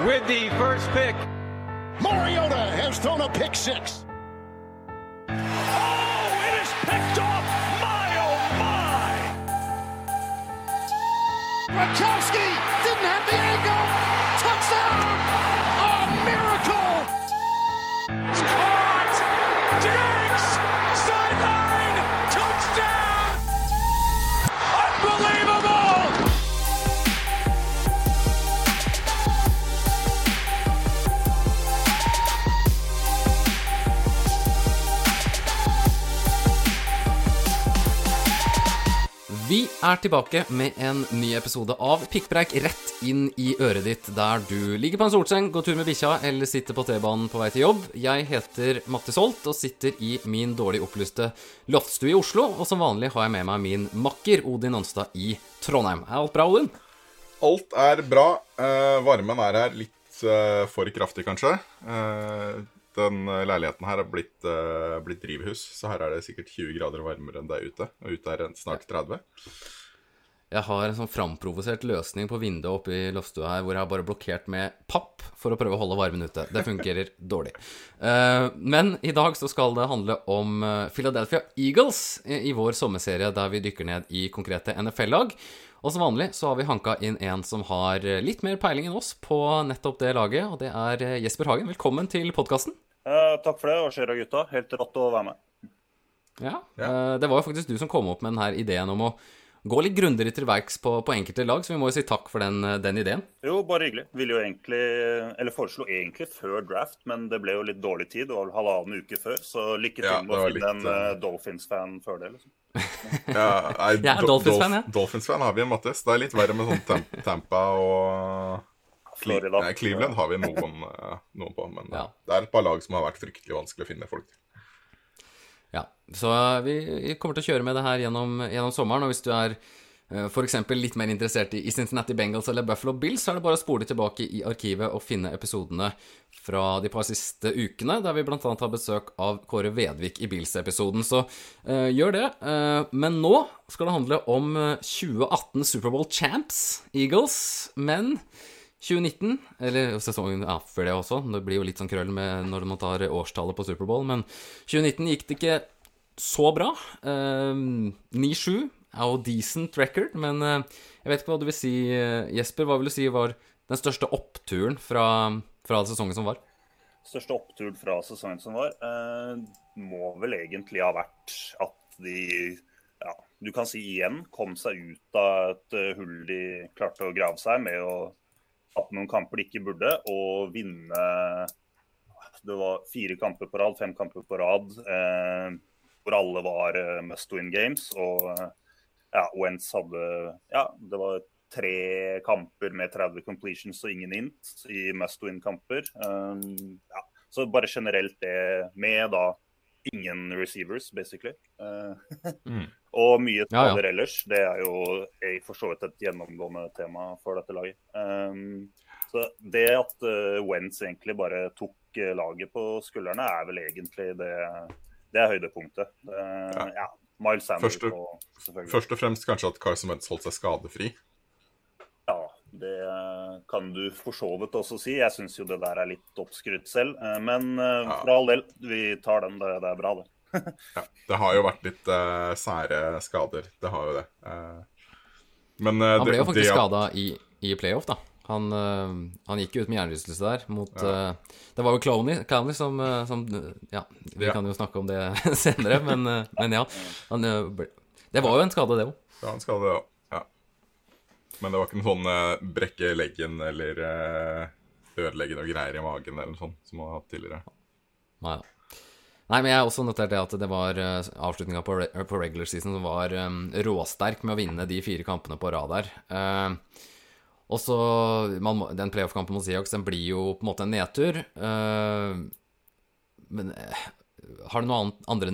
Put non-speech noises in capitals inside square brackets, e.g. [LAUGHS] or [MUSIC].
with the first pick. Mariota has thrown a pick six. Oh, it is picked off! My, oh, my! Gronkowski er tilbake med en ny episode av Pikkpreik rett inn i øret ditt der du ligger på en solseng, går tur med bikkja eller sitter på T-banen på vei til jobb. Jeg heter Mattis Holt og sitter i min dårlig opplyste loftstue i Oslo. Og som vanlig har jeg med meg min makker Odin Onstad i Trondheim. Er alt bra, Odin? Alt er bra. Uh, varmen er her litt uh, for kraftig, kanskje. Eh, den eh, leiligheten her er blitt, uh, blitt drivhus, så her er det sikkert 20 grader varmere enn det er ute. Og ute er det snart 30. Jeg har en sånn framprovosert løsning på vinduet oppe i loftstua her, hvor jeg har bare blokkert med papp for å prøve å holde varmen ute. Det fungerer [LAUGHS] dårlig. Uh, men i dag så skal det handle om Philadelphia Eagles i i vår sommerserie, der vi dykker ned i konkrete NFL-lag. Og som vanlig så har vi hanka inn en som har litt mer peiling enn oss på nettopp det laget, og det er Jesper Hagen. Velkommen til podkasten. Eh, takk for det, og skjer'a gutta. Helt rått å være med. Ja, eh, det var jo faktisk du som kom opp med denne ideen om å gå litt grundigere til verks på, på enkelte lag, så vi må jo si takk for den, eh, den ideen. Jo, bare hyggelig. Ville jo egentlig, eller foreslo egentlig før draft, men det ble jo litt dårlig tid. Det var halvannen uke før, så lykke til Ja, med å finne litt, en eh, Dolphins-fan før det. liksom. Ja, nei, [LAUGHS] Jeg Dolphins-fan, ja. Dolphins-fan har vi, Mattis. Det er litt verre med sånn Tam Tampa og Florida. nei, Cleveland har vi noen, [LAUGHS] eh, noen på, men eh, Ja. det er et par lag som har vært fryktelig vanskelig å finne folk til. Ja, så eh, vi vi kommer til å kjøre med det her gjennom, gjennom sommeren, og hvis du er F.eks. for eksempel litt mer interessert i i Cincinnati Bengals eller Buffalo Bills, så er det bare å spole tilbake i arkivet og finne episodene fra de par siste ukene, der vi annet har besøk av Kåre Vedvik i Bills-episoden. Så uh, gjør det. Uh, men nå skal det handle om eh, 2018 Superbowl champs, Eagles, men 2019, eller sesongen ja, før det også, det blir jo litt sånn krøll med når man tar årstallet på Superbowl, men 2019 gikk det ikke så bra. Eh, 9-7 er jo decent record, men eh, jeg vet ikke hva du vil si, eh, Jesper. Hva vil du si var den største oppturen fra, fra sesongen som var? Største oppturen fra sesongen som var, eh, må vel egentlig ha vært at de ja, du kan si igjen kom seg ut av et eh, hull de klarte å grave seg med å tape noen kamper de ikke burde, og vinne Det var fire kamper på rad, fem kamper på rad, eh, hvor alle var eh, must win games. Og eh, ja, Wentz hadde Ja, det var tre kamper med 30 completions og ingen int i must win-kamper. Um, ja. Så bare generelt det med da ingen receivers, basically. Uh, Mm. [LAUGHS] og mye Ja, ja. ellers. Det er jo eh, for så vidt et gjennomgående tema for dette laget. Um, så det at uh, Wentz egentlig bare tok uh, laget på skuldrene, er vel egentlig det, det er høydepunktet. Uh, ja. Miles Sanders Første- og. Først og fremst kanskje at Carson Wentz holdt seg skadefri. Ja, det kan du for så vidt også si. Jeg syns jo det der er litt oppskrytt selv. eh, Men eh, Ja. for all del, vi tar den. Det, det er bra, det. [LAUGHS] Ja, det har jo vært litt uh, sære skader. Det har jo det. Uh, men uh, Han ble jo faktisk det skada i, i playoff, da. Han, han gikk jo ut med hjernerystelse der mot øh, Det var jo Clowney, Clowney som, som Ja, vi Ja. kan jo snakke om det [LAUGHS] senere, men, men ja. Han, ble, det var jo en skade, det òg. Ja, en skade, det, ja. Men det var ikke noe sånn eh, brekke leggen eller eh, ødelegge noe greier i magen eller noe sånt som man har hatt tidligere. Nei da. Nei, men jeg har også notert det at det var uh, avslutninga på, re på regular season som var um, råsterk med å vinne de fire kampene på rad der. Uh, og så Den playoff-kampen mot Seahawks den blir jo på en måte en nedtur. Uh, men eh, har du noen andre